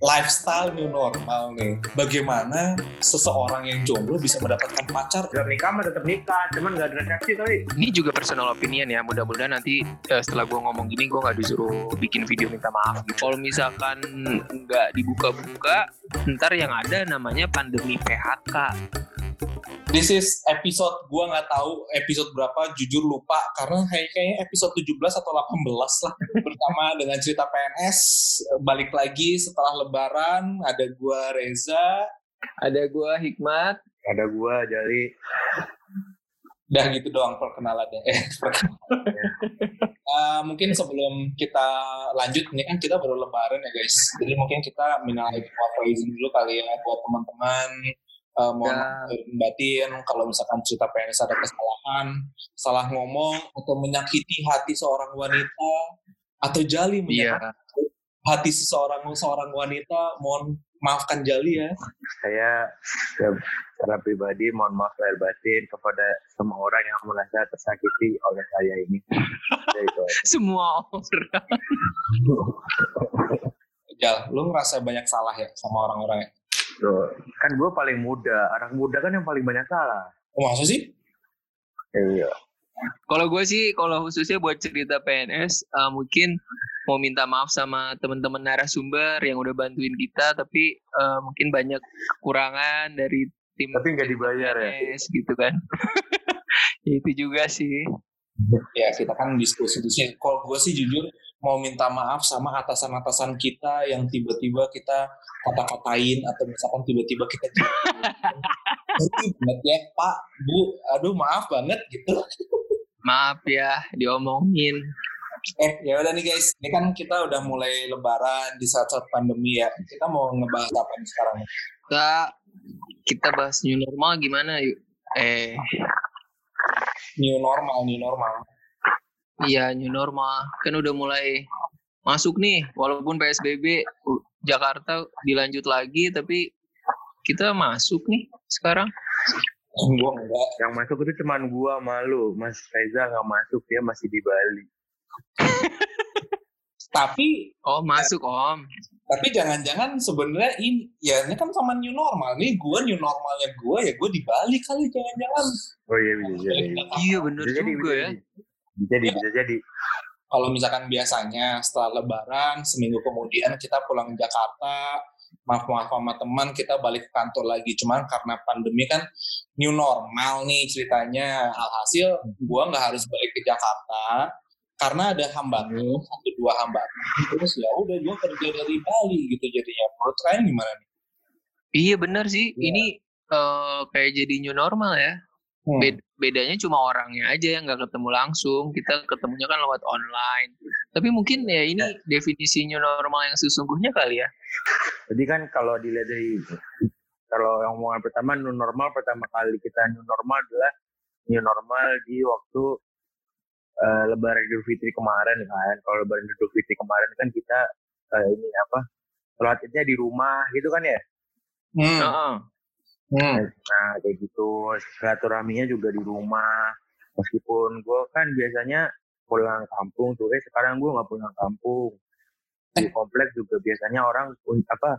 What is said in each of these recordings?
lifestyle new normal nih. Bagaimana seseorang yang jomblo bisa mendapatkan pacar? Udah nikah mah tetap nikah, cuman gak ada resepsi kali. Ini juga personal opinion ya. Mudah-mudahan nanti uh, setelah gue ngomong gini gue nggak disuruh bikin video minta maaf. Gitu. Kalau misalkan nggak dibuka-buka, ntar yang ada namanya pandemi PHK. This is episode gua nggak tahu episode berapa jujur lupa karena kayaknya episode 17 atau 18 lah. Bersama dengan cerita PNS balik lagi setelah lebaran ada gua Reza. Ada gua Hikmat. Ada gua jadi Udah gitu doang perkenalannya. Eh, uh, mungkin sebelum kita lanjut, ini kan kita baru lebaran ya guys. Jadi mungkin kita minal izin dulu kali ya buat teman-teman uh, mohon ya. batin kalau misalkan cerita PNS ada kesalahan, salah ngomong atau menyakiti hati seorang wanita atau jali menyakiti yeah. hati seseorang seorang wanita, mohon maafkan jali ya. Saya ya, secara pribadi mohon maaf lahir batin kepada semua orang yang merasa tersakiti oleh saya ini. semua orang. Jal, lu ngerasa banyak salah ya sama orang-orang ya? Tuh, kan gue paling muda. Anak muda kan yang paling banyak salah. Oh, masa sih? Iya. Kalau gue sih, kalau khususnya buat cerita PNS, uh, mungkin mau minta maaf sama teman-teman narasumber yang udah bantuin kita, tapi uh, mungkin banyak kekurangan dari tim. Tapi nggak dibayar PNS, ya? gitu kan. itu juga sih. Ya kita kan diskusi-diskusi. Kalau gue sih jujur mau minta maaf sama atasan-atasan kita yang tiba-tiba kita kata-katain atau misalkan tiba-tiba kita banget ya Pak Bu. Aduh maaf banget gitu. Maaf ya diomongin. Eh ya udah nih guys. Ini kan kita udah mulai lebaran di saat-saat pandemi ya. Kita mau ngebahas apa nih sekarang? Kita kita bahas new normal gimana yuk? Eh. New normal new normal iya new normal kan udah mulai masuk nih walaupun PSBB Jakarta dilanjut lagi tapi kita masuk nih sekarang. Gua enggak. Yang masuk itu cuma gua malu. Mas Reza nggak masuk dia masih di Bali. tapi oh masuk om. Tapi jangan-jangan sebenarnya ini ya ini kan sama new normal nih. Gua new normalnya gua ya gua di Bali kali jangan-jangan. Oh iya bisa jadi. Iya benar juga jadi, ya. Bisa jadi, bisa jadi. Kalau misalkan biasanya setelah lebaran seminggu kemudian kita pulang ke Jakarta maaf maaf sama teman kita balik ke kantor lagi. Cuman karena pandemi kan new normal nih ceritanya. Alhasil gua nggak harus balik ke Jakarta karena ada hambatan hmm. satu dua hambatan terus ya udah gua kerja dari Bali gitu jadinya. Menurut kalian gimana nih? Iya benar sih. Ya. ini uh, kayak jadi new normal ya Hmm. bedanya cuma orangnya aja yang nggak ketemu langsung. Kita ketemunya kan lewat online. Tapi mungkin ya ini ya. definisi new normal yang sesungguhnya kali ya. Jadi kan kalau dilihat dari kalau yang omongan pertama new normal pertama kali kita new normal adalah new normal di waktu uh, Lebaran Idul Fitri kemarin kan. Kalau Lebaran Idul Fitri kemarin kan kita uh, ini apa? Sholat di rumah gitu kan ya? Hmm. Uh -uh. Hmm. Nah kayak gitu silaturahminya juga di rumah. Meskipun gue kan biasanya pulang kampung tuh, eh sekarang gue nggak pulang kampung. Di eh. kompleks juga biasanya orang apa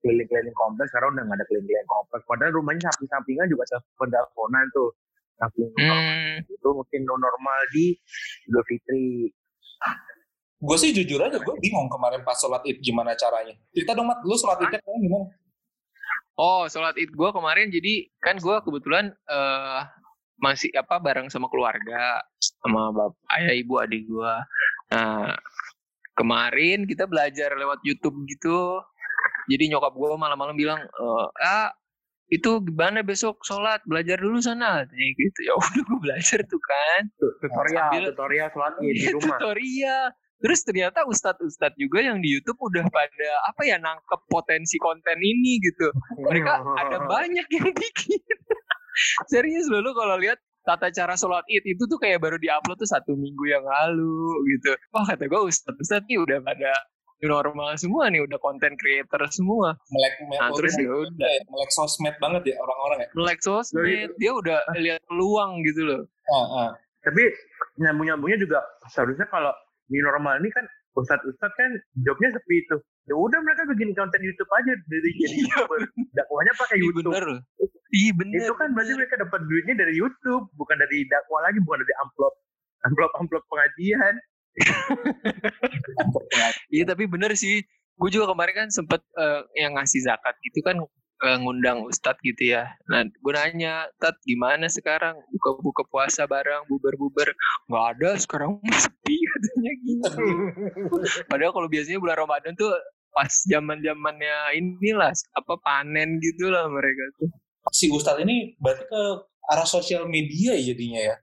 keliling-keliling kompleks sekarang udah nggak ada keliling-keliling kompleks. Padahal rumahnya samping-sampingan juga ada pendelponan tuh. Samping hmm. itu mungkin normal di Idul Fitri. Gue sih jujur aja gue bingung kemarin pas sholat id gimana caranya. Cerita dong mat, lu sholat idnya gimana? Oh, sholat id gue kemarin jadi kan gue kebetulan uh, masih apa bareng sama keluarga sama bapak ayah ibu adik gue. Nah kemarin kita belajar lewat YouTube gitu. Jadi nyokap gue malam-malam bilang, uh, ah itu gimana besok sholat? Belajar dulu sana. Kayak gitu. Ya udah gue belajar tuh kan. Tutorial Sambil, tutorial sholat di iya, rumah. tutorial Terus ternyata ustadz-ustadz juga yang di YouTube udah pada apa ya nangkep potensi konten ini gitu. Mereka ada banyak yang bikin. Serius loh, kalau lihat tata cara sholat id itu tuh kayak baru diupload tuh satu minggu yang lalu gitu. Wah kata gue ustadz ustadz nih udah pada normal semua nih udah konten creator semua. Melek melek nah, terus ya udah melek sosmed banget ya orang-orang ya. Melek sosmed, dia udah lihat peluang gitu loh. Uh, uh. Tapi nyambung-nyambungnya juga seharusnya kalau new normal ini kan ustad-ustad kan jobnya sepi itu. Ya udah mereka bikin konten YouTube aja dari jadi youtuber. Dakwahnya pakai Iya YouTube. bener. Iya bener. Itu kan berarti mereka dapat duitnya dari YouTube, bukan dari dakwah lagi, bukan dari amplop amplop amplop pengajian. Iya tapi bener sih. Gue juga kemarin kan sempet eh, yang ngasih zakat gitu kan eh, ngundang ustadz gitu ya. Nah gue nanya, Tat gimana sekarang buka-buka puasa bareng, bubar-bubar. Nggak ada sekarang sepi katanya gitu. Padahal kalau biasanya bulan Ramadan tuh pas zaman zamannya inilah apa panen gitu lah mereka tuh. Si Ustadz ini berarti ke arah sosial media ya jadinya ya.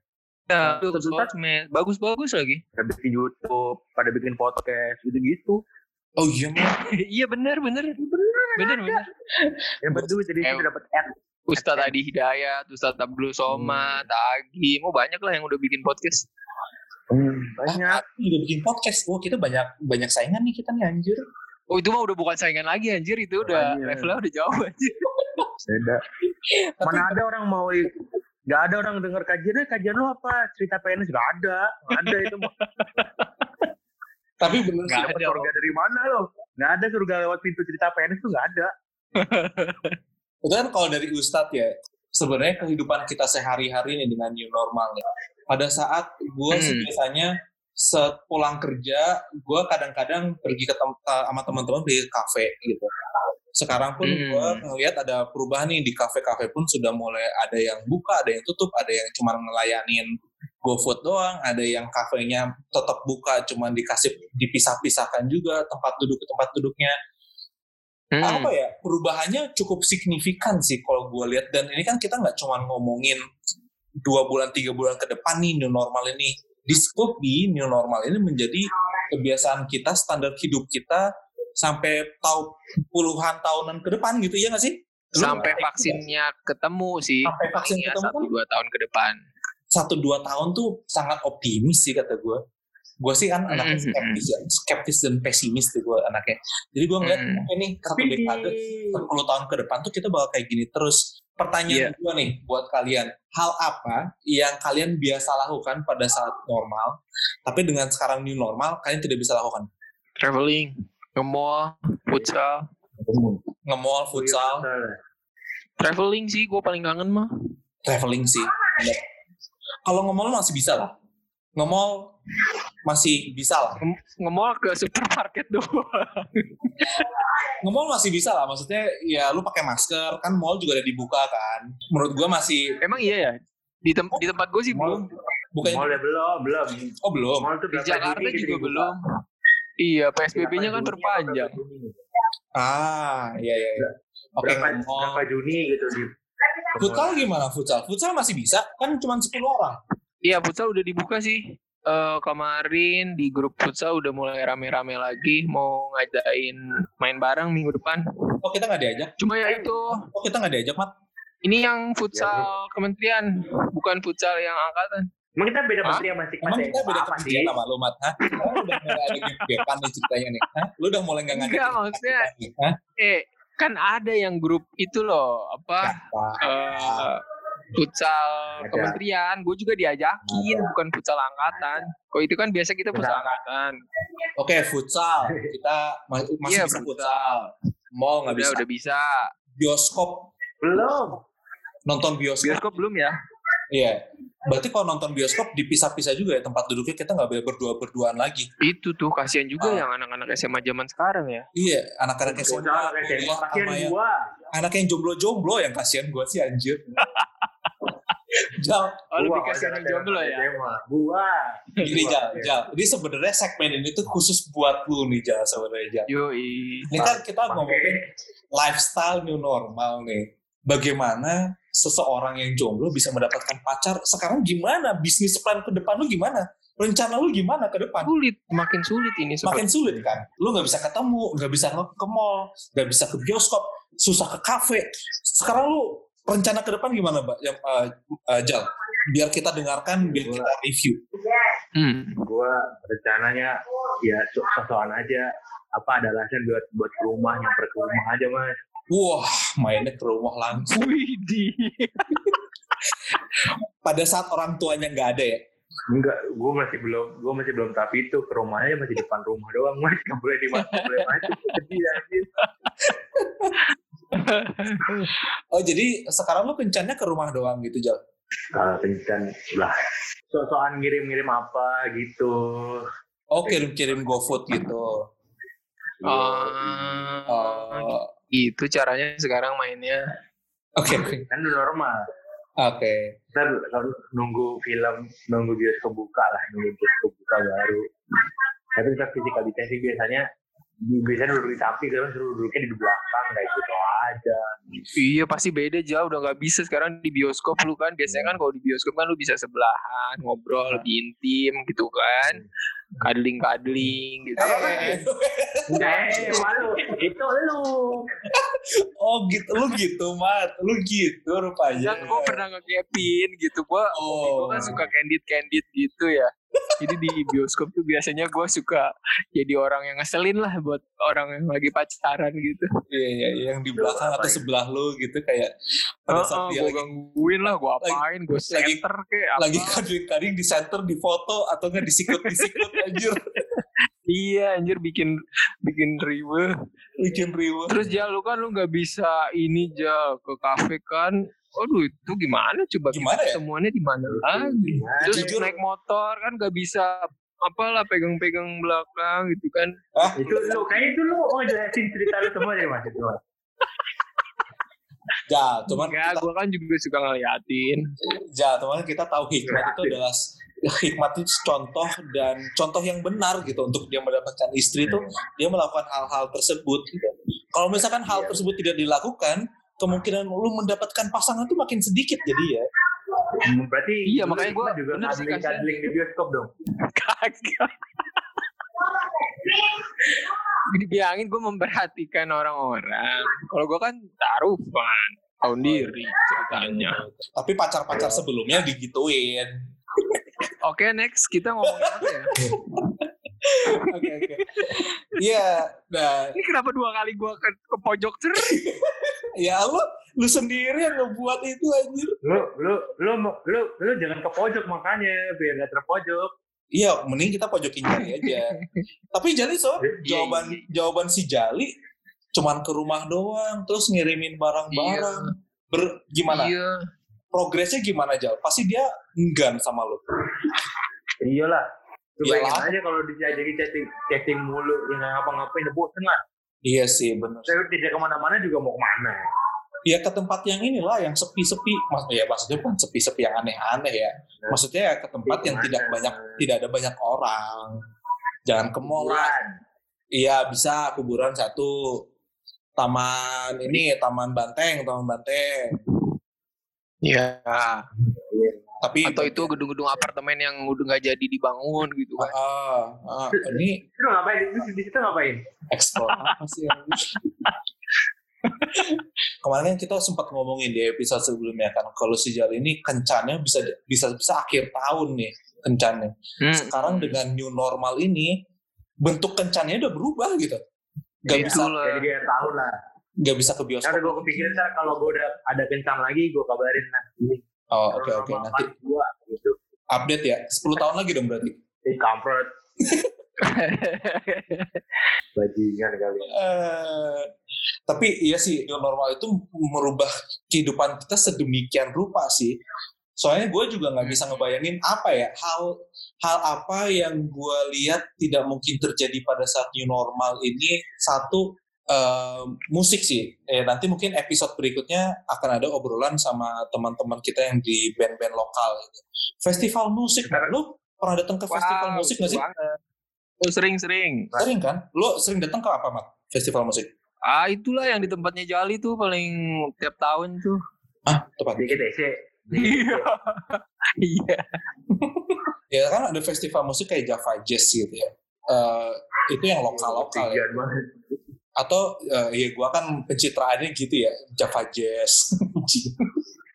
Ya, sosmed. bagus-bagus lagi. Pada bikin YouTube, pada bikin podcast, gitu-gitu. Oh iya mah. iya bener bener bener bener. Yang berduit jadi Eh, kita dapat ad. Ustadz Adi Hidayat, Ustadz Abdul Somad, Tagi, mau banyak lah yang udah bikin podcast. Hmm, banyak. Ah, udah bikin podcast. Wah kita banyak banyak saingan nih kita nih anjir. Oh itu mah udah bukan saingan lagi anjir itu udah Makanya. levelnya udah jauh anjir. Beda. Mana ada orang mau Gak ada orang dengar kajiannya, kajian lu apa? Cerita PNS gak ada. Gak ada itu. tapi bener sih. Nggak Dapat ada, surga dari mana lo? Gak ada surga lewat pintu cerita PNS tuh gak ada. Itu kan kalau dari Ustadz ya, sebenarnya kehidupan kita sehari-hari nih dengan new normal ya. Pada saat gue sih Hmm. biasanya sepulang kerja, gue kadang-kadang pergi ke tem- ke- sama teman-teman ke kafe gitu. Sekarang pun Hmm. gue ngeliat ada perubahan nih di kafe-kafe pun sudah mulai ada yang buka, ada yang tutup, ada yang cuma ngelayanin GoFood doang, ada yang kafenya tetap buka, cuma dikasih dipisah-pisahkan juga tempat duduk ke tempat duduknya Hmm. apa ya perubahannya cukup signifikan sih kalau gue lihat dan ini kan kita nggak cuma ngomongin dua bulan tiga bulan ke depan nih new normal ini this could be new normal ini menjadi kebiasaan kita standar hidup kita sampai tahu puluhan tahunan ke depan gitu ya nggak sih Lu Sampai vaksinnya ketemu sih. Sampai vaksin Paling ya ketemu satu kan? dua tahun ke depan. Satu dua tahun tuh sangat optimis sih kata gue gue sih kan anaknya Mhm. skeptis ya skeptis dan pesimis tuh gue anaknya jadi gue ngeliat Mhm. oke nih satu dekade 10 tahun ke depan tuh kita bakal kayak gini terus. Pertanyaan Iya. gue nih buat kalian, hal apa yang kalian biasa lakukan pada saat normal, tapi dengan sekarang new normal kalian tidak bisa lakukan? Traveling, mall, futsal. Nge-mall, futsal, Traveling sih gue paling kangen mah. traveling sih. Kalau nge-mall masih bisa lah. Nge-mall masih bisa lah. Nge-mall ke supermarket doang. Nge-mall masih bisa lah. Maksudnya ya lu pakai masker, kan mall juga ada dibuka kan. Menurut gue masih Emang iya ya? Di, tem di tempat gue sih Mall, belum. bukan mall ya belum, belum. oh belum. Mall tuh Di berapa Jakarta juga dibuka? belum. Iya, PSBB-nya kan Berapa berapa Juni? Ah, iya iya. iya. Oke, Berapa, nge-mall. berapa Juni gitu di Futsal gimana futsal? Futsal masih bisa, kan cuma 10 orang. Iya, futsal udah dibuka sih. Eh kemarin di grup futsal udah mulai rame-rame lagi mau ngadain main bareng minggu depan. Oh kita nggak diajak? Cuma ya itu, Oh kita nggak diajak, Mat? ini yang futsal kementerian, bukan futsal yang angkatan. Emang kita beda Hah? menteri sama Sik Emang kita ya? beda kementerian sama lu, Mat? Hah? Udah mulai ada gebekan nih ceritanya nih. Hah? Lu udah mulai nggak ngajak Enggak, maksudnya Hah? eh kan ada yang grup itu loh, apa eh futsal Ada. kementerian, gue juga diajakin, bukan futsal angkatan. Kok itu kan biasa kita futsal angkatan. Oke, futsal. Kita ma- masih Iya, bisa futsal. futsal. Mall nggak bisa. udah bisa. Bioskop. Belum. Nonton bioskop. Bioskop belum ya? Iya. Berarti kalau nonton bioskop dipisah-pisah juga ya tempat duduknya kita nggak boleh berdua-berduaan lagi. Itu tuh kasihan juga Ah. yang anak-anak SMA zaman sekarang ya. Iya, anak-anak SMA, kuliah, Kasihan sama yang gua. anak yang jomblo-jomblo yang kasihan gue sih anjir. Jal, Oh, lebih kasihan yang jomblo ya. SMA. Gua. gini Jal, ya. Jal. Ini sebenarnya segmen ini tuh khusus buat lu nih Jal sebenarnya Jal. Yoi. Ini kan kita ngomongin lifestyle new normal nih. Bagaimana seseorang yang jomblo bisa mendapatkan pacar? Sekarang gimana? Bisnis plan ke depan lu gimana? Rencana lu gimana ke depan? Sulit, makin sulit ini sobat. Makin sulit kan? Lu nggak bisa ketemu, nggak bisa ke mall, nggak bisa ke bioskop, susah ke kafe. Sekarang lu rencana ke depan gimana, Mbak? Yang uh, uh, Jal, biar kita dengarkan, biar kita review. Hmm. Gua rencananya ya sok-sokan aja. Apa ada alasan buat buat rumah nyamper ke rumah aja mas. Wah, mainnya ke rumah langsung. Widih. Pada saat orang tuanya nggak ada ya, Enggak, gue masih belum, gue masih belum tapi itu ke rumahnya masih depan rumah doang, mas nggak boleh di mana boleh masuk, sedih anjir. Oh jadi sekarang lu kencannya ke rumah doang gitu Jal? Kalau kencan lah, so-soan ngirim-ngirim apa gitu. Oh kirim-kirim GoFood gitu. Oh, Oh, itu caranya sekarang mainnya. oke oke Kan udah normal. oke. Ntar kalau nunggu film, nunggu bioskop buka lah, nunggu bioskop buka baru. Tapi kita physical distancing biasanya biasanya duduk di samping, sekarang suruh duduknya di belakang kayak gitu aja. Iya pasti beda jauh udah nggak bisa sekarang di bioskop lu kan biasanya kan kalau di bioskop kan lu bisa sebelahan ngobrol lebih intim gitu kan kadling kadling gitu. Eh, Eh, malu. Itu lu. oh gitu, lu gitu mat, lu gitu rupanya. Ya gue pernah ngekepin gitu gue Oh, gue kan suka candid candid gitu ya. Jadi di bioskop tuh biasanya gue suka jadi orang yang ngeselin lah buat orang yang lagi pacaran gitu. iya iya iya, yang di belakang atau sebelah lu gitu kayak pada saat dia gue lagi gangguin lah, gue apain, gue lagi- center kayak apa. lagi kadang-kadang di center di foto atau nggak disikut-disikut anjir Iya anjir bikin bikin riweh. bikin riuh. Terus ja lu kan lu nggak bisa ini ja ke kafe kan. Aduh itu gimana coba Gimana kita ya? ketemuannya di mana lagi? Terus Jujur. naik motor kan nggak bisa apalah pegang-pegang belakang gitu kan. Itu lu, kayaknya itu lu mau jelasin cerita lu semua deh mas itu. Ja, cuman Enggak, kita, gue kan juga suka ngeliatin. ja, cuman kita tahu hikmat itu adalah hikmat itu contoh dan contoh yang benar gitu untuk dia mendapatkan istri itu dia melakukan hal-hal tersebut gitu. Kalau misalkan hal Iya. tersebut tidak dilakukan, kemungkinan lu mendapatkan pasangan tuh makin sedikit jadi ya. Hmm, Berarti Iya, dulu makanya gua juga bener sih, kasihan. kadling-kadling di bioskop dong. Kagak. Dibilangin gue memperhatikan orang-orang. Kalau gue kan taruhan, tahun diri ceritanya. Tapi pacar-pacar sebelumnya digituin. Oke next kita ngomongin apa ya? Oke oke. Iya, nah Ini kenapa dua kali gue ke, ke pojok terus? ya lu lu sendiri yang ngebuat itu anjir. Lu, lu, lu, lu, lu, jangan ke pojok makanya biar gak terpojok. Iya, mending kita pojokin Jali aja. Tapi Jali so, Iya, jawaban jawaban si Jali cuman ke rumah doang, terus ngirimin barang-barang. Ber, gimana? Iya. Progresnya gimana Jal? Pasti dia enggan sama lu. Iyalah. Lu bayangin aja kalau dijajaki chatting, chatting mulu, ya nggak ngapa-ngapain, bosen lah. Iya sih, bener. Saya tidak ke mana-mana juga mau ke mana. Ya ke tempat yang inilah, yang sepi-sepi. Mas, ya maksudnya bukan sepi-sepi yang aneh-aneh ya. Maksudnya ya ke tempat yang tidak banyak, tidak ada banyak orang. Jangan ke mall. Iya bisa kuburan satu. Taman ini taman banteng, taman banteng. Iya. Tapi Atau itu gedung-gedung apartemen yang udah nggak jadi dibangun gitu kan? Ah, ah, ini Itu ngapain? Di, di situ ngapain? ekspor apa sih? Kemarin kita sempat ngomongin di episode sebelumnya kan kalau si Jal ini kencannya bisa bisa bisa akhir tahun nih kencannya. Hmm. Sekarang dengan new normal ini bentuk kencannya udah berubah gitu. Gak Itu bisa. Jadi dia tahu lah. Gak bisa ke Karena bioskop. gue kepikiran ntar kalau gue udah ada kencang lagi, gue kabarin nah. Ini Oh oke oke nanti gua gitu. update ya. 10 tahun lagi dong berarti. Eh, kampret. Bajingan kali. Eh, tapi iya sih new normal itu merubah kehidupan kita sedemikian rupa sih. Soalnya gue juga nggak bisa ngebayangin apa ya hal hal apa yang gue lihat tidak mungkin terjadi pada saat new normal ini satu eh, musik sih. Eh, nanti mungkin episode berikutnya akan ada obrolan sama teman-teman kita yang di band-band lokal. Gitu. Festival musik, Benar. lu pernah datang ke festival Wow, musik nggak sih? Oh, sering-sering. Sering kan? Lu sering datang ke apa, Mat? Festival musik? Ah itulah yang di tempatnya Jali tuh paling tiap tahun tuh. Ah, tepat. DGTC. Iya. Iya. ya kan ada festival musik kayak Java Jazz gitu ya. Eh, itu yang lokal-lokal ya. Atau eh, ya gua kan pencitraannya gitu ya, Java Jazz.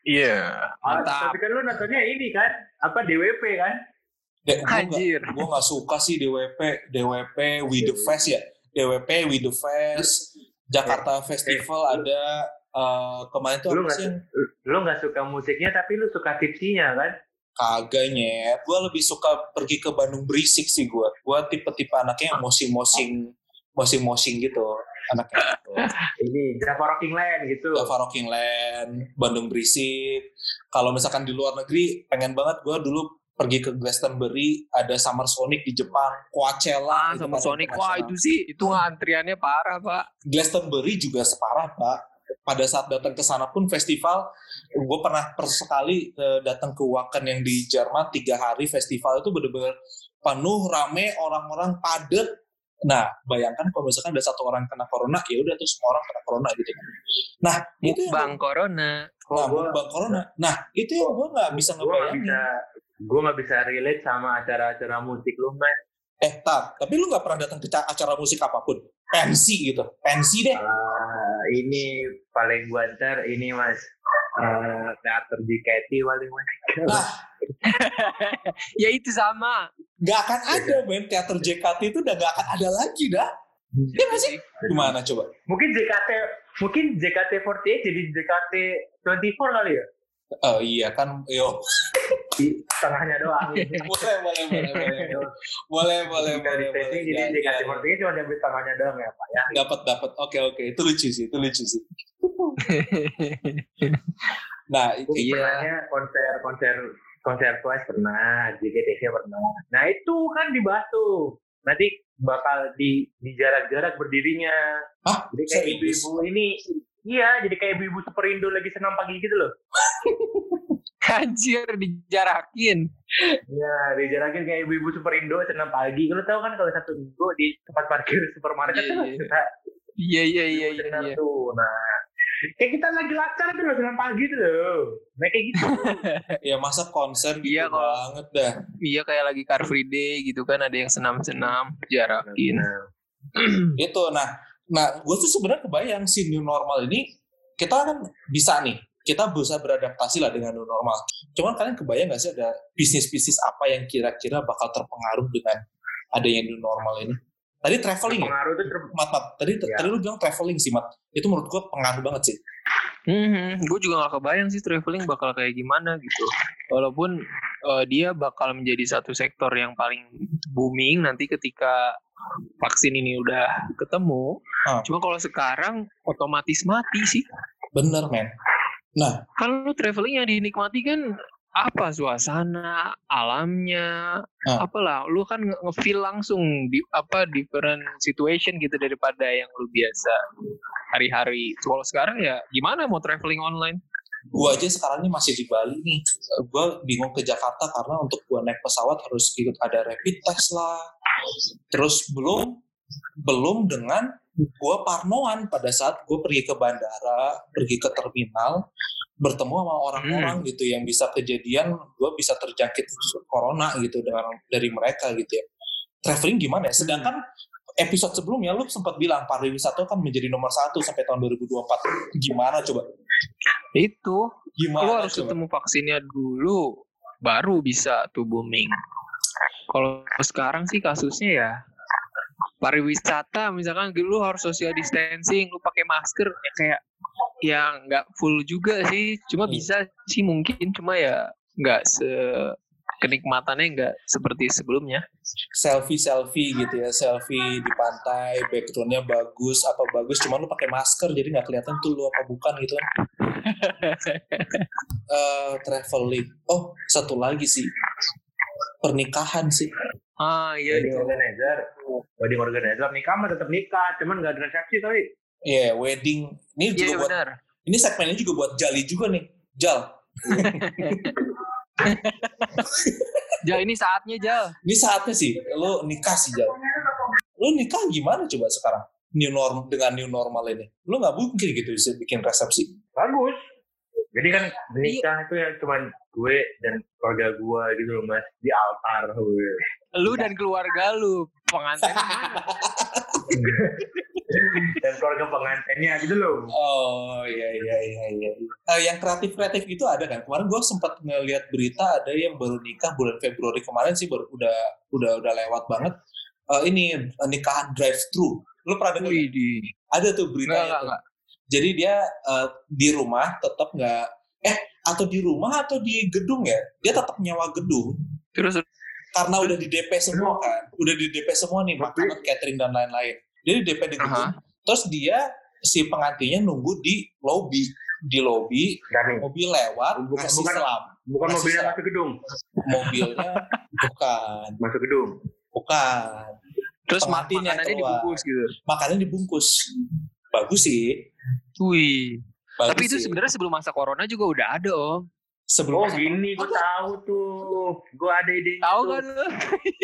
Iya. Ah, Mantap. tapi kan lu nontonnya ini kan, apa DWP kan? Ya, gua nggak Anjir. gua nggak suka sih DWP, DWP We The Fest ya. DWP We The Fest, Jakarta Festival ada eh, kemarin tuh Lu apa nggak sih yang lu nggak suka musiknya tapi lu suka tipsinya kan? Kagak nyet. Gue lebih suka pergi ke Bandung berisik sih gue. Gue tipe-tipe anaknya yang mosing-mosing, mosing-mosing gitu. Anaknya. Ini Java Rocking Land gitu. Java Rocking Land, Bandung berisik. Kalau misalkan di luar negeri, pengen banget gue dulu pergi ke Glastonbury, ada Summer Sonic di Jepang, Coachella. Ah, sama Sonic, wah itu sih, itu antriannya parah pak. Glastonbury juga separah pak. Pada saat datang ke sana pun festival, gue pernah per sekali uh, datang ke Wacken yang di Jerman tiga hari festival itu bener-bener penuh rame orang-orang padat. Nah, bayangkan kalau misalkan ada satu orang kena corona, ya udah terus semua orang kena corona gitu kan. Nah, itu yang Bang Corona. Nah, bang corona. Nah, itu yang gue nggak bisa Gue nggak ngebayangin. bisa, gue nggak bisa relate sama acara-acara musik lu mas. Eh, tar, tapi lu nggak pernah datang ke ca- acara musik apa pun? Pensi gitu, pensi deh. Ah, ini paling gue antar ini mas. Eh, teater JKT paling mas. Nah, ya itu sama. nggak akan ada men teater JKT itu udah nggak akan ada lagi dah. Iya nggak sih? Gimana coba? Mungkin JKT, mungkin JKT48 jadi JKT24 kali ya? Oh iya kan, yo Di tengahnya doang. boleh boleh boleh boleh boleh boleh boleh Dari setting jadi JKT48 cuma diambil tengahnya doang ya pak ya. dapat dapat oke oke itu lucu sih itu lucu sih nah itu Gue Iya. pernahnya konser konser konser Twice pernah, JKT pernah. Nah itu kan dibahas tuh. Nanti bakal di di jarak-jarak berdirinya. ah Jadi kayak serius ibu-ibu ini, iya jadi kayak ibu-ibu superindo lagi senam pagi gitu loh. Anjir, dijarakin. Iya, dijarakin kayak ibu-ibu superindo senam pagi. Kalau tahu kan kalau satu minggu di tempat parkir supermarket Iya, tuh iya. kita Iya, iya, iya, iya. senam iya. tuh. Nah, kayak kita lagi lacar tuh loh senam pagi tuh loh. Nah kayak gitu. ya masa konser gitu Iya, kalau- banget dah Iya, kayak lagi Car Free Day gitu kan, ada yang senam-senam, jarakin. Nah, itu nah nah gue tuh sebenarnya kebayang si new normal ini kita kan bisa nih kita berusaha beradaptasi lah dengan new normal cuman kalian kebayang nggak sih ada bisnis bisnis apa yang kira-kira bakal terpengaruh dengan adanya new normal ini tadi traveling ya pengaruh tuh ter mat mat tadi Ya. tadi lu bilang traveling sih mat itu menurut gue pengaruh banget sih Hmm, gue juga gak kebayang sih traveling bakal kayak gimana gitu. Walaupun eh, dia bakal menjadi satu sektor yang paling booming nanti ketika vaksin ini udah ketemu. Ah. Cuma kalau sekarang otomatis mati sih. bener men nah. Lu traveling yang dinikmati kan apa? Suasana alamnya Ah. apalah. Lu kan nge- nge-feel langsung di apa different situation gitu daripada yang lu biasa hari-hari. Kalau sekarang ya gimana mau traveling online? Gue aja sekarang ini masih di Bali nih. Gue bingung ke Jakarta karena untuk gue naik pesawat harus ikut ada rapid test lah. Terus belum belum dengan gue parnoan pada saat gue pergi ke bandara pergi ke terminal bertemu sama orang-orang gitu yang bisa kejadian gue bisa terjangkit corona gitu dengan dari mereka gitu ya. Traveling gimana ya? Sedangkan episode sebelumnya lu sempat bilang pariwisata kan menjadi nomor satu sampai tahun 2024 gimana coba? Itu gimana lu harus coba? ketemu vaksinnya dulu baru bisa tuh booming. Kalau sekarang sih kasusnya ya pariwisata misalkan lu harus social distancing lu pakai masker ya kayak ya nggak full juga sih. Cuma Hmm. bisa sih mungkin cuma ya nggak se kenikmatannya nggak seperti sebelumnya. Selfie selfie gitu ya selfie di pantai backgroundnya bagus apa bagus cuman lu pakai masker jadi nggak kelihatan tuh lu apa bukan gitu kan. Eh, traveling. Oh satu lagi sih. Pernikahan sih ah iya wedding itu organizer. Wedding organizer nikah mah tetap nikah cuman gak ada resepsi kali Iya wedding. Ini juga iya buat benar. ini segmennya juga buat Jali juga nih Jal. Jal ini saatnya Jal. Ini saatnya sih lu nikah sih Jal. Lu nikah gimana coba sekarang? New norm dengan new normal ini. Lu nggak mungkin gitu bisa bikin resepsi. Bagus jadi kan nikah itu yang cuman gue dan keluarga gue gitu loh mas di altar gue lu dan keluarga lu pengantin dan keluarga pengantinnya gitu loh Oh iya iya iya iya. Eh, yang kreatif kreatif itu ada kan? Kemarin gue sempat ngeliat berita ada yang baru nikah bulan Februari kemarin sih baru udah udah udah lewat banget. Eh, ini eh, nikahan drive thru. Lu pernah dengar? Ada tuh berita Enggak, enggak, enggak. Jadi dia eh, di rumah tetap nggak eh atau di rumah atau di gedung ya dia tetap nyawa gedung. Terus karena udah di DP semua kan udah di DP semua nih makanan catering dan lain-lain. Jadi DP di gedung. Aha. terus dia si pengantinnya nunggu di lobby. Di lobby mobil lewat Bukan- ngasih bukan- selam. bukan mobilnya masuk gedung. mobilnya bukan. Masuk gedung. bukan. Terus makanannya keluar. dibungkus gitu. makannya dibungkus. Bagus sih Wih. bagus Tapi itu sih. sebenarnya sebelum masa corona juga udah ada om. sebelum Oh gini, gue tahu tuh. Gue ada ide. Tahu kan lo?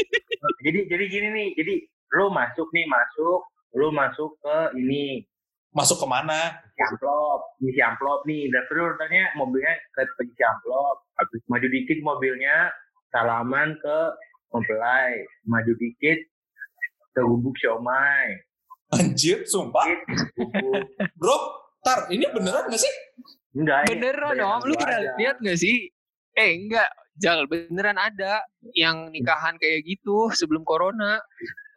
Jadi jadi gini nih. Jadi lo masuk nih masuk. Lo masuk ke ini masuk ke mana isi amplop, isi amplop nih. Dan terus urutannya mobilnya ke ke isi amplop. Habis maju dikit mobilnya salaman ke mempelai. Maju dikit ke gubuk siomay. Anjir sumpah bro tar ini beneran gak sih Enggak. ini Beneran om. Lu pernah lihat gak sih? Eh enggak. Jal, beneran ada yang nikahan kayak gitu sebelum corona.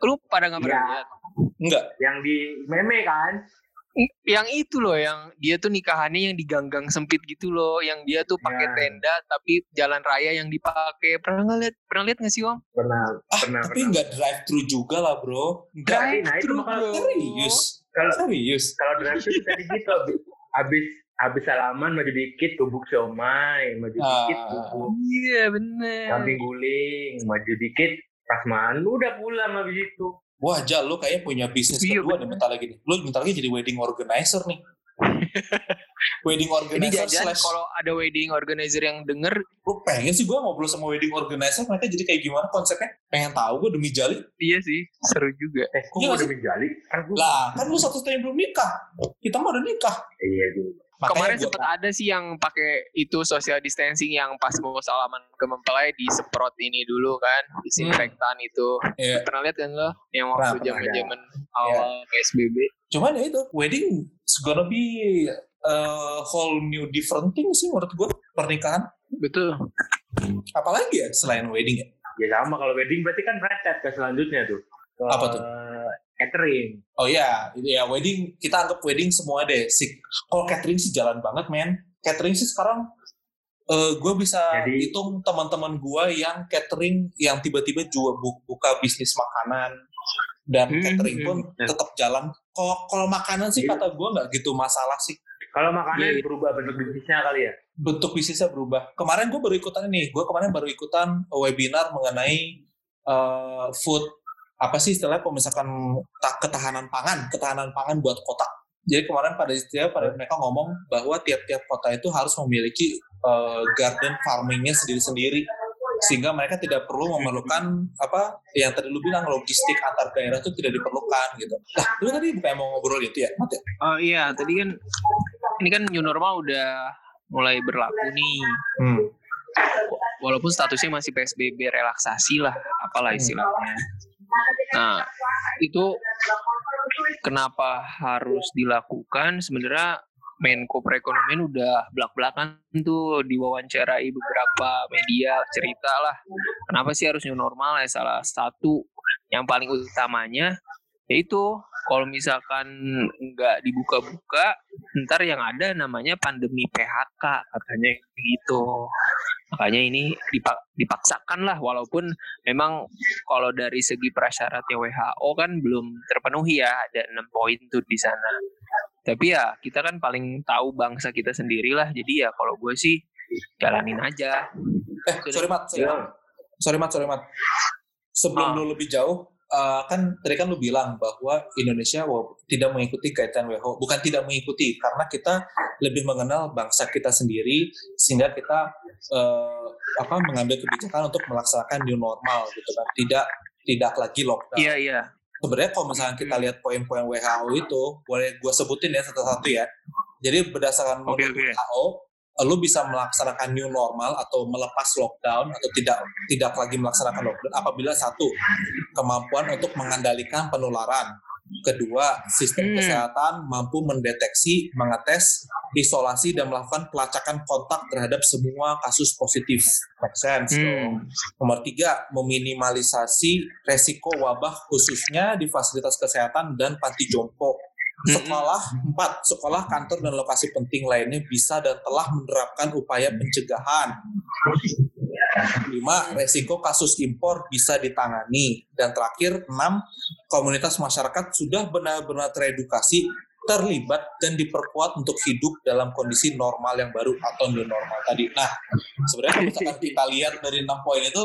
Lu pada nggak pernah Iya. lihat? enggak Yang di meme kan? Yang itu loh, yang dia tuh nikahannya yang di gang-gang sempit gitu loh, yang dia tuh pakai Ya. tenda tapi jalan raya yang dipakai. Pernah nggak lihat? Pernah lihat nggak sih om? Pernah. ah Pernah, tapi pernah. enggak drive thru juga lah bro Drive nah, True, makanya bro. serius Kalau serius kalau drive itu tadi gitu habis habis habis salaman maju dikit gubuk siomay maju Ah. dikit gubuk Iya bener. kambing guling maju dikit prasmanan lu udah pulang habis itu wah Jal lu kayaknya punya bisnis Iya, kedua nih bentar lagi nih. Lu bentar lagi jadi wedding organizer nih. Wedding Ini organizer jajan slash kalau ada wedding organizer yang denger, lu pengen sih gue ngobrol sama wedding organizer mereka jadi kayak gimana konsepnya? Pengen tahu gue demi jali? Iya sih seru juga. eh kok Iya kan gua lah kan lu satu tahun belum nikah. Kita mah udah nikah. Iya juga Makanya Kemarin gua- sempat ada sih yang pakai itu social distancing yang pas mau salaman ke mempelai disemprot ini dulu kan, disinfektan itu. Iya. Pernah lihat kan lo yang waktu zaman-zaman awal PSBB? cuman ya itu wedding is gonna be a whole new different thing sih menurut gue pernikahan Betul. apalagi ya selain wedding ya ya sama kalau wedding berarti kan berangkat ke selanjutnya tuh ke Apa tuh? Catering oh iya ya wedding kita anggap wedding semua deh si kalau catering sih jalan banget men catering sih sekarang gue bisa Jadi- hitung teman-teman gue yang catering yang tiba-tiba juga bu- buka bisnis makanan dan Hmm, catering hmm, pun hmm. tetap jalan kalau makanan sih Iya. kata gue nggak gitu masalah sih kalau makanan Iya. berubah bentuk bisnisnya kali ya bentuk bisnisnya berubah. Kemarin gue baru ikutan ini, gue kemarin baru ikutan webinar mengenai eh, food apa sih istilahnya kalau misalkan tak ketahanan pangan, ketahanan pangan buat kota. Jadi kemarin pada istilah pada mereka ngomong bahwa tiap-tiap kota itu harus memiliki eh, garden farmingnya sendiri-sendiri sehingga mereka tidak perlu memerlukan apa yang tadi lu bilang logistik antar daerah itu tidak diperlukan gitu. Nah, lu tadi bukan mau ngobrol itu ya, Mat ya? Oh iya, tadi kan ini kan new normal udah mulai berlaku nih. Hmm. Walaupun statusnya masih PSBB relaksasi lah, apalah istilahnya. Nah, itu kenapa harus dilakukan? Sebenarnya Menko Perekonomian udah belak-belakan tuh diwawancarai beberapa media cerita lah. Kenapa sih harus new normal ya? Salah satu yang paling utamanya yaitu kalau misalkan nggak dibuka-buka, ntar yang ada namanya pandemi PHK katanya gitu. Makanya ini dipak- dipaksakan lah walaupun memang kalau dari segi prasyaratnya WHO kan belum terpenuhi ya ada enam poin tuh di sana. Tapi ya kita kan paling tahu bangsa kita sendiri lah. Jadi ya kalau gue sih jalanin aja. Eh, sorry Mat, sorry. Mat. sorry Mat, sorry Mat. Sebelum Ah. lu lebih jauh, eh, kan tadi kan lu bilang bahwa Indonesia wow, tidak mengikuti kaitan WHO. Bukan tidak mengikuti, karena kita lebih mengenal bangsa kita sendiri, sehingga kita eh, apa mengambil kebijakan untuk melaksanakan new normal gitu kan. Tidak tidak lagi lockdown. Iya iya. Sebenarnya kalau misalnya kita lihat poin-poin WHO itu, boleh gue sebutin ya satu-satu ya. Jadi berdasarkan menurut oke. WHO, lu bisa melaksanakan new normal atau melepas lockdown atau tidak tidak lagi melaksanakan lockdown apabila satu kemampuan untuk mengendalikan penularan, kedua sistem Hmm. kesehatan mampu mendeteksi, mengetes, isolasi dan melakukan pelacakan kontak terhadap semua kasus positif. Make sense. Hmm. Nomor tiga, meminimalisasi resiko wabah khususnya di fasilitas kesehatan dan panti jompo Sekolah empat, sekolah, kantor dan lokasi penting lainnya bisa dan telah menerapkan upaya pencegahan. Lima, resiko kasus impor bisa ditangani. Dan terakhir, enam, komunitas masyarakat sudah benar-benar teredukasi terlibat dan diperkuat untuk hidup dalam kondisi normal yang baru atau new normal tadi. Nah, sebenarnya kalau misalkan kita lihat dari enam poin itu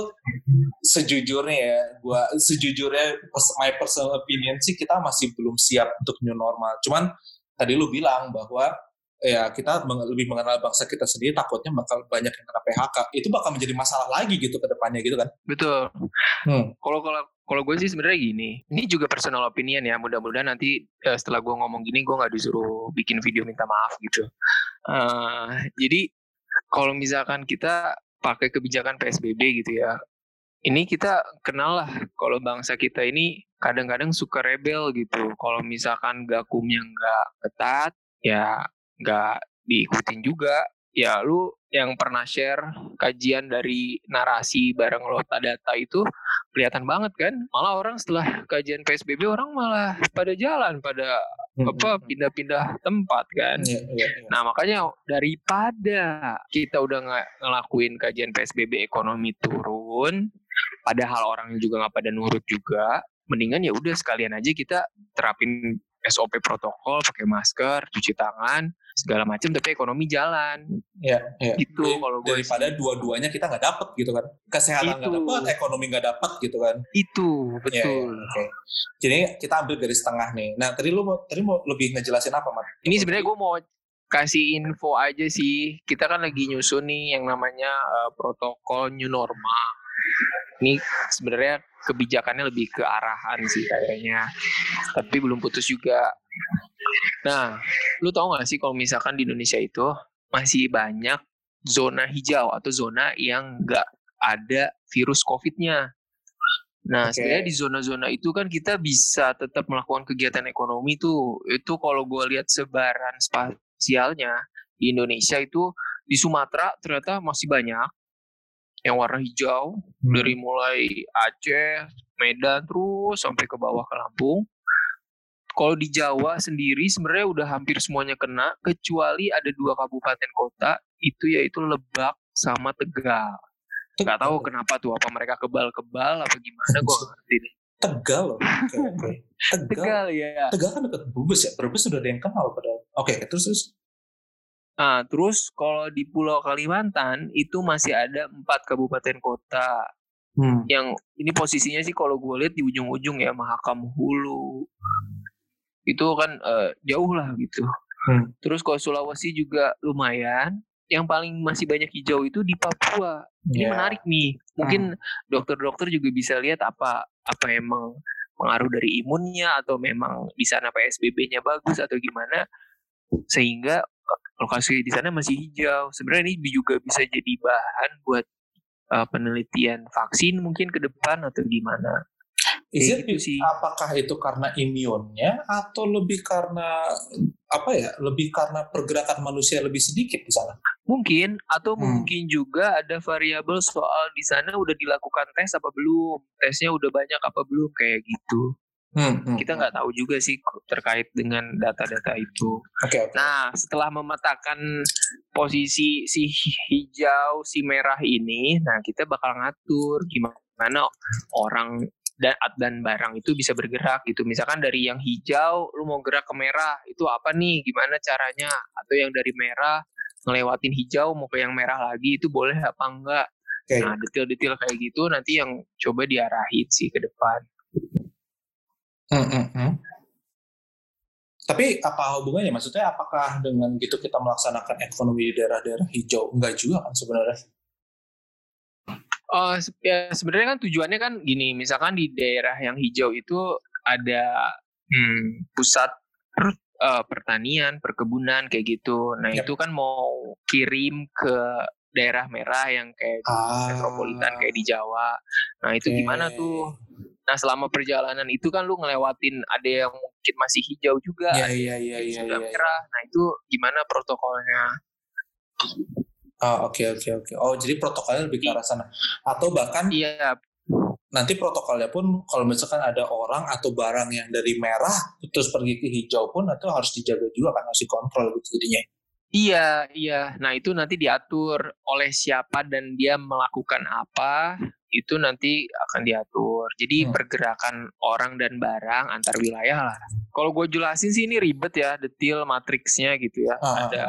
sejujurnya ya, gua sejujurnya my personal opinion sih kita masih belum siap untuk new normal. Cuman tadi lu bilang bahwa ya kita lebih mengenal bangsa kita sendiri takutnya bakal banyak yang kena PHK itu bakal menjadi masalah lagi gitu ke depannya gitu kan betul hmm. kalau kalau kalau gue sih sebenarnya gini, ini juga personal opinion ya. Mudah-mudahan nanti uh, setelah gue ngomong gini, gue nggak disuruh bikin video minta maaf gitu. Uh, jadi kalau misalkan kita pakai kebijakan PSBB gitu ya, ini kita kenal lah kalau bangsa kita ini kadang-kadang suka rebel gitu. Kalau misalkan gakumnya nggak ketat, ya nggak diikutin juga. Ya lu yang pernah share kajian dari narasi bareng Lota Data itu kelihatan banget kan. Malah orang setelah kajian PSBB orang malah pada jalan, pada hmm. apa pindah-pindah tempat kan. Yeah, yeah, yeah. Nah makanya daripada kita udah ng ngelakuin kajian PSBB ekonomi turun, padahal orang juga nggak pada nurut juga, mendingan ya udah sekalian aja kita terapin SOP protokol, pakai masker, cuci tangan, segala macam tapi ekonomi jalan. Ya, ya. Itu kalau gue daripada dua-duanya kita nggak dapet gitu kan. Kesehatan nggak dapet, ekonomi nggak dapet gitu kan. Itu betul. Ya, ya, okay. Jadi kita ambil garis tengah nih. Nah tadi lu mau tadi mau lebih ngejelasin apa mat? Ini sebenarnya gue mau kasih info aja sih. Kita kan lagi nyusun nih yang namanya uh, protokol new normal. Ini sebenarnya kebijakannya lebih ke arahan sih kayaknya. Tapi belum putus juga. Nah, lu tau gak sih kalau misalkan di Indonesia itu masih banyak zona hijau atau zona yang gak ada virus COVID-nya. Nah, okay. sebenarnya di zona-zona itu kan kita bisa tetap melakukan kegiatan ekonomi tuh. Itu kalau gue lihat sebaran spasialnya di Indonesia itu di Sumatera ternyata masih banyak yang warna hijau hmm. dari mulai Aceh, Medan terus sampai ke bawah ke Lampung. Kalau di Jawa sendiri sebenarnya udah hampir semuanya kena kecuali ada dua kabupaten kota itu yaitu Lebak sama Tegal. Gak tahu kenapa tuh apa mereka kebal-kebal apa gimana gue ngerti nih. Tegal loh. Okay, okay. Tegal. Tegal ya. Tegal kan dekat Brebes ya. Brebes sudah ada yang kenal pada. Oke, okay, terus terus. Nah, terus kalau di Pulau Kalimantan itu masih ada empat kabupaten kota. Hmm. Yang ini posisinya sih kalau gue lihat di ujung-ujung ya Mahakam Hulu. Itu kan uh, jauh lah gitu. Hmm. Terus kalau Sulawesi juga lumayan. Yang paling masih banyak hijau itu di Papua. Ini yeah. menarik nih. Mungkin hmm. dokter-dokter juga bisa lihat apa apa emang pengaruh dari imunnya atau memang di sana PSBB-nya bagus atau gimana sehingga lokasi di sana masih hijau. Sebenarnya ini juga bisa jadi bahan buat uh, penelitian vaksin mungkin ke depan atau gimana. Is gitu sih. Apakah itu karena imunnya atau lebih karena apa ya? Lebih karena pergerakan manusia lebih sedikit di sana? Mungkin atau hmm. mungkin juga ada variabel soal di sana udah dilakukan tes apa belum? Tesnya udah banyak apa belum kayak gitu. Hmm, hmm, kita nggak tahu juga sih terkait dengan data-data itu. Okay, okay. Nah, setelah memetakan posisi si hijau, si merah ini, nah kita bakal ngatur gimana orang dan dan barang itu bisa bergerak gitu. Misalkan dari yang hijau, lu mau gerak ke merah, itu apa nih? Gimana caranya? Atau yang dari merah ngelewatin hijau mau ke yang merah lagi itu boleh apa enggak? Okay. Nah, detail-detail kayak gitu nanti yang coba diarahin sih ke depan. Hmm. Tapi apa hubungannya? Maksudnya apakah dengan gitu kita melaksanakan ekonomi di daerah-daerah hijau? Enggak juga kan sebenarnya? Oh, ya sebenarnya kan tujuannya kan gini, misalkan di daerah yang hijau itu ada hmm, pusat per, uh, pertanian, perkebunan kayak gitu. Nah, yep. itu kan mau kirim ke daerah merah yang kayak ah. metropolitan kayak di Jawa. Nah, itu okay. gimana tuh? Nah selama perjalanan itu kan lu ngelewatin ada yang mungkin masih hijau juga, yeah, yeah, yeah, yeah, sudah yeah, merah. Nah itu gimana protokolnya? Oh oke okay, oke okay, oke. Okay. Oh jadi protokolnya lebih ke arah sana. Atau bahkan iya. nanti protokolnya pun kalau misalkan ada orang atau barang yang dari merah terus pergi ke hijau pun itu harus dijaga juga kan harus dikontrol gitu jadinya. Iya, iya. Nah itu nanti diatur oleh siapa dan dia melakukan apa itu nanti akan diatur. Jadi hmm. pergerakan orang dan barang antar wilayah lah. Kalau gue jelasin sih ini ribet ya, detail matriksnya gitu ya. Ah, ada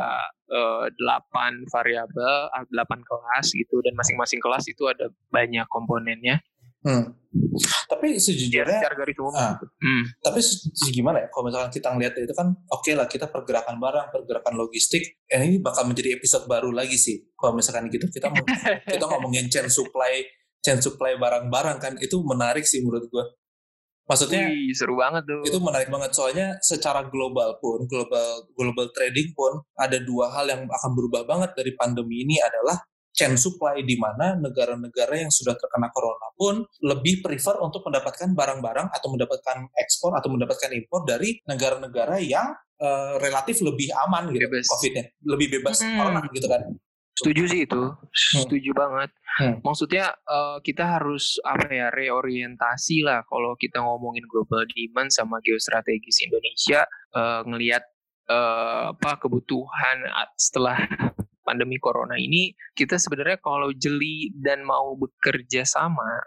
uh, delapan variabel, ah, delapan kelas gitu, dan masing-masing kelas itu ada banyak komponennya. Hmm. Tapi sejujurnya, ya, garis umum. Ah, gitu. hmm. Tapi gimana ya? Kalau misalkan kita ngeliat itu kan, oke okay lah kita pergerakan barang, pergerakan logistik, eh, ini bakal menjadi episode baru lagi sih. Kalau misalkan gitu kita kita ngomongin chain supply chain supply barang-barang kan itu menarik sih menurut gue. Maksudnya Wih, seru banget tuh. Itu menarik banget soalnya secara global pun global global trading pun ada dua hal yang akan berubah banget dari pandemi ini adalah chain supply di mana negara-negara yang sudah terkena corona pun lebih prefer untuk mendapatkan barang-barang atau mendapatkan ekspor atau mendapatkan impor dari negara-negara yang uh, relatif lebih aman gitu COVID-nya, lebih bebas hmm. corona gitu kan. Setuju sih itu, hmm. setuju hmm. banget. Hmm. Maksudnya uh, kita harus apa ya reorientasi lah kalau kita ngomongin global demand sama geostrategis Indonesia uh, ngelihat uh, apa kebutuhan setelah pandemi corona ini kita sebenarnya kalau jeli dan mau bekerja sama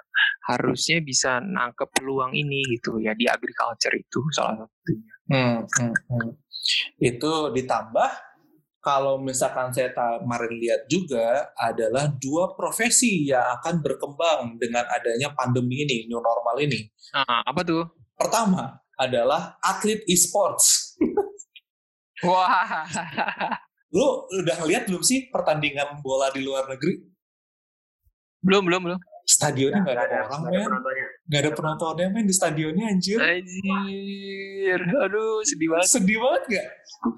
harusnya bisa nangkep peluang ini gitu ya di agriculture itu salah satunya. Hmm, hmm, hmm. Itu ditambah kalau misalkan saya kemarin lihat juga adalah dua profesi yang akan berkembang dengan adanya pandemi ini, new normal ini. Uh, apa tuh? Pertama adalah atlet e-sports. Wah. Lu udah lihat belum sih pertandingan bola di luar negeri? Belum, belum, belum stadionnya nggak ada, ada orang men nggak ada penontonnya men di stadionnya anjir. Anjir. Aduh sedih banget. Sedih banget gak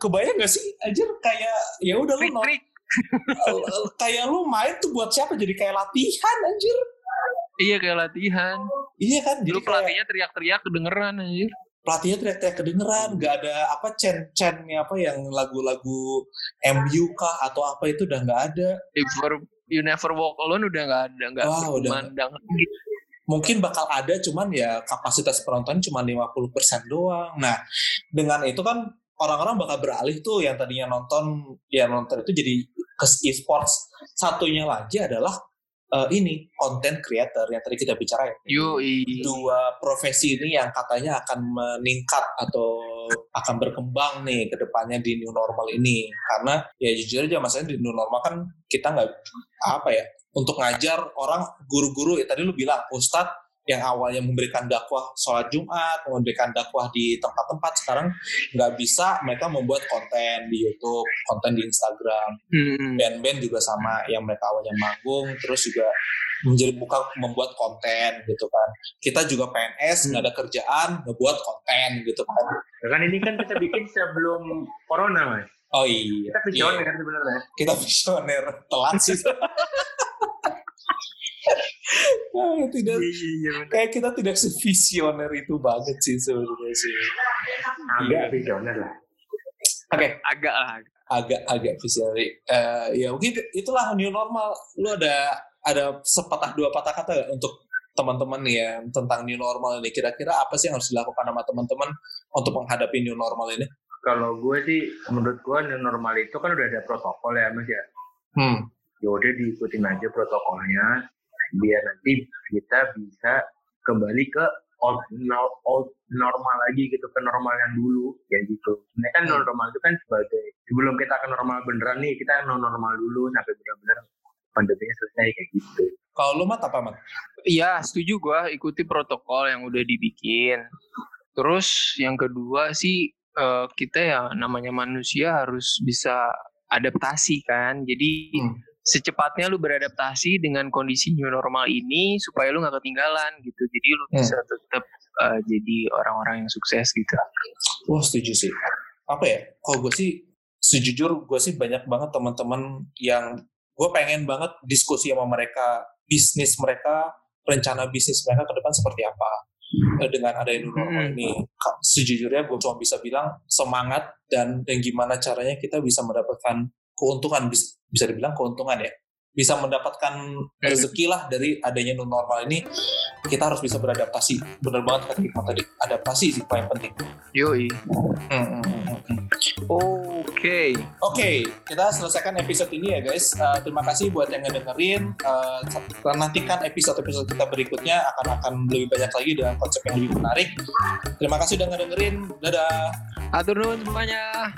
kebayang gak sih anjir kayak ya udah lu nonton. kayak lu main tuh buat siapa? Jadi kayak latihan anjir. Iya kayak latihan. Iya kan? Jadi pelatihnya teriak-teriak kedengeran anjir. Pelatihnya teriak-teriak kedengeran. Nggak ada apa cen cennya apa yang lagu-lagu MU kah atau apa itu udah nggak ada. You Never Walk Alone udah nggak ada nggak wow, gitu. Mungkin bakal ada cuman ya kapasitas penonton cuma 50% doang. Nah, dengan itu kan orang-orang bakal beralih tuh yang tadinya nonton ya nonton itu jadi ke e-sports. Satunya lagi adalah uh, ini content creator yang tadi kita bicarain. Yui. Dua profesi ini yang katanya akan meningkat atau akan berkembang nih ke depannya di new normal ini. Karena ya jujur aja maksudnya di new normal kan kita nggak apa ya untuk ngajar orang guru-guru ya tadi lu bilang ustadz yang awalnya memberikan dakwah sholat Jumat, memberikan dakwah di tempat-tempat, sekarang nggak bisa mereka membuat konten di YouTube, konten di Instagram. Hmm. Band-band juga sama yang mereka awalnya manggung, terus juga menjadi buka membuat konten gitu kan. Kita juga PNS nggak hmm. ada kerjaan ngebuat konten gitu kan. Ya kan ini kan kita bikin sebelum corona mas. Oh iya. Kita visioner iya. sebenarnya. Kita visioner telat sih. nah, tidak. Iya, iya, iya kayak kita tidak sevisioner itu banget sih sebenarnya sih. Agak visioner lah. Oke. Okay. agak lah agak. Agak visioner. Uh, ya mungkin itulah new normal. Lu ada ada sepatah dua patah kata gak untuk teman-teman ya tentang new normal ini? Kira-kira apa sih yang harus dilakukan sama teman-teman untuk menghadapi new normal ini? Kalau gue sih menurut gue new normal itu kan udah ada protokol ya mas ya. Hmm. ya udah diikutin aja protokolnya biar nanti kita bisa kembali ke old, old normal lagi gitu ke normal yang dulu ya gitu. Ini kan normal itu kan sebagai sebelum kita ke normal beneran nih kita normal dulu sampai benar-benar pandeminya selesai kayak gitu. Kalau lu mat apa mat? Iya setuju gue ikuti protokol yang udah dibikin. Terus yang kedua sih uh, kita ya namanya manusia harus bisa adaptasi kan. Jadi hmm secepatnya lu beradaptasi dengan kondisi new normal ini supaya lu nggak ketinggalan gitu. Jadi lu hmm. bisa tetap uh, jadi orang-orang yang sukses gitu. Wah setuju sih. Apa ya? Kalau gue sih sejujur gue sih banyak banget teman-teman yang gue pengen banget diskusi sama mereka bisnis mereka rencana bisnis mereka ke depan seperti apa eh, dengan ada new normal hmm. ini. Sejujurnya gue cuma bisa bilang semangat dan dan gimana caranya kita bisa mendapatkan keuntungan bisa dibilang keuntungan ya bisa mendapatkan rezeki lah dari adanya new normal ini kita harus bisa beradaptasi bener banget kata Hikmah tadi adaptasi sih paling penting Yoi. Hmm, hmm, hmm. Oke. Oke, kita selesaikan episode ini ya guys. Uh, terima kasih buat yang ngedengerin. Uh, nantikan episode-episode kita berikutnya akan akan lebih banyak lagi dengan konsep yang lebih menarik. Terima kasih udah ngedengerin. Dadah. Atur nuhun semuanya.